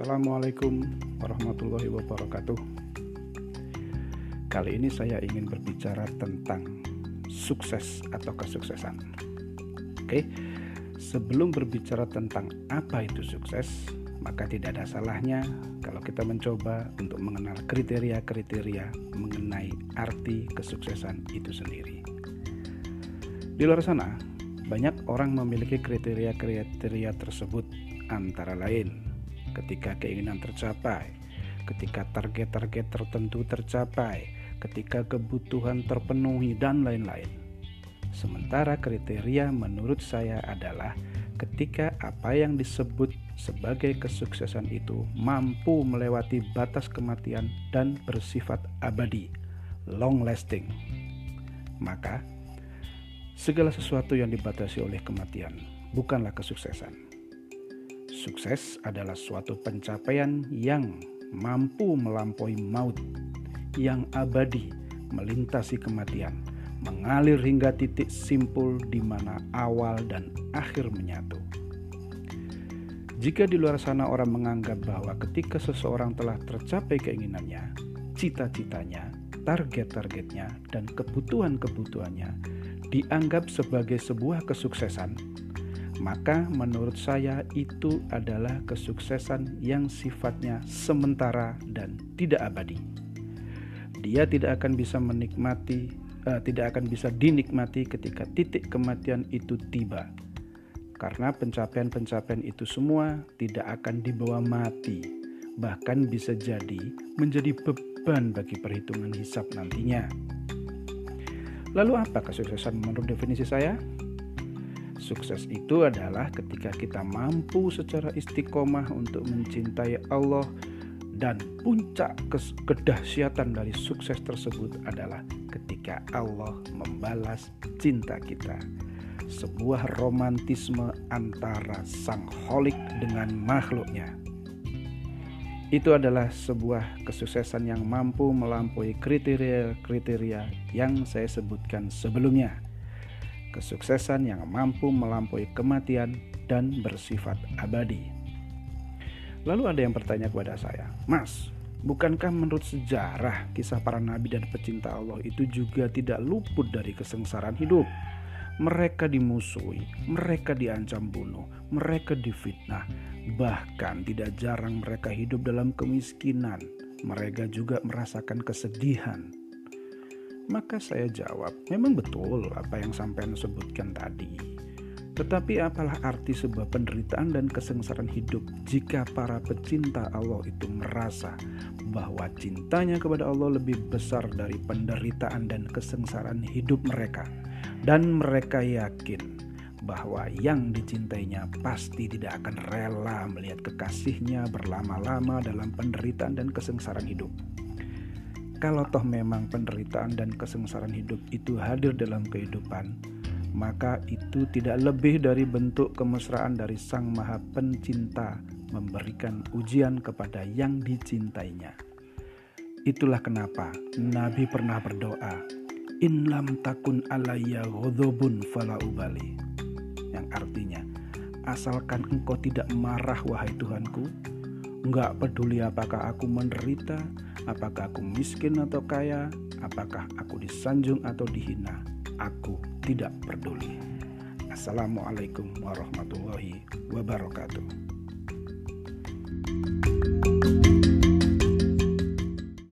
Assalamualaikum warahmatullahi wabarakatuh. Kali ini saya ingin berbicara tentang sukses atau kesuksesan. Oke, sebelum berbicara tentang apa itu sukses, maka tidak ada salahnya kalau kita mencoba untuk mengenal kriteria-kriteria mengenai arti kesuksesan itu sendiri. Di luar sana, banyak orang memiliki kriteria-kriteria tersebut, antara lain ketika keinginan tercapai, ketika target-target tertentu tercapai, ketika kebutuhan terpenuhi, dan lain-lain. Sementara kriteria menurut saya adalah ketika apa yang disebut sebagai kesuksesan itu mampu melewati batas kematian dan bersifat abadi, long lasting. Maka Segala sesuatu yang dibatasi oleh kematian bukanlah kesuksesan. Sukses adalah suatu pencapaian yang mampu melampaui maut, yang abadi melintasi kematian, mengalir hingga titik simpul di mana awal dan akhir menyatu. Jika di luar sana orang menganggap bahwa ketika seseorang telah tercapai keinginannya, cita-citanya, target-targetnya, dan kebutuhan-kebutuhannya, dianggap sebagai sebuah kesuksesan, maka menurut saya itu adalah kesuksesan yang sifatnya sementara dan tidak abadi. Dia tidak akan bisa menikmati, uh, tidak akan bisa dinikmati ketika titik kematian itu tiba, karena pencapaian-pencapaian itu semua tidak akan dibawa mati, bahkan bisa jadi menjadi beban bagi perhitungan hisap nantinya. Lalu apa kesuksesan menurut definisi saya? Sukses itu adalah ketika kita mampu secara istiqomah untuk mencintai Allah dan puncak kedahsyatan dari sukses tersebut adalah ketika Allah membalas cinta kita. Sebuah romantisme antara sang holik dengan makhluknya itu adalah sebuah kesuksesan yang mampu melampaui kriteria-kriteria yang saya sebutkan sebelumnya. Kesuksesan yang mampu melampaui kematian dan bersifat abadi. Lalu ada yang bertanya kepada saya, "Mas, bukankah menurut sejarah kisah para nabi dan pecinta Allah itu juga tidak luput dari kesengsaraan hidup?" Mereka dimusuhi, mereka diancam bunuh, mereka difitnah, bahkan tidak jarang mereka hidup dalam kemiskinan. Mereka juga merasakan kesedihan. Maka saya jawab, memang betul apa yang sampai sebutkan tadi. Tetapi apalah arti sebuah penderitaan dan kesengsaraan hidup jika para pecinta Allah itu merasa bahwa cintanya kepada Allah lebih besar dari penderitaan dan kesengsaraan hidup mereka dan mereka yakin bahwa yang dicintainya pasti tidak akan rela melihat kekasihnya berlama-lama dalam penderitaan dan kesengsaraan hidup. Kalau toh memang penderitaan dan kesengsaraan hidup itu hadir dalam kehidupan, maka itu tidak lebih dari bentuk kemesraan dari Sang Maha Pencinta memberikan ujian kepada yang dicintainya. Itulah kenapa Nabi pernah berdoa, in lam takun alayya ghadabun fala ubali yang artinya asalkan engkau tidak marah wahai Tuhanku enggak peduli apakah aku menderita apakah aku miskin atau kaya apakah aku disanjung atau dihina aku tidak peduli. Assalamualaikum warahmatullahi wabarakatuh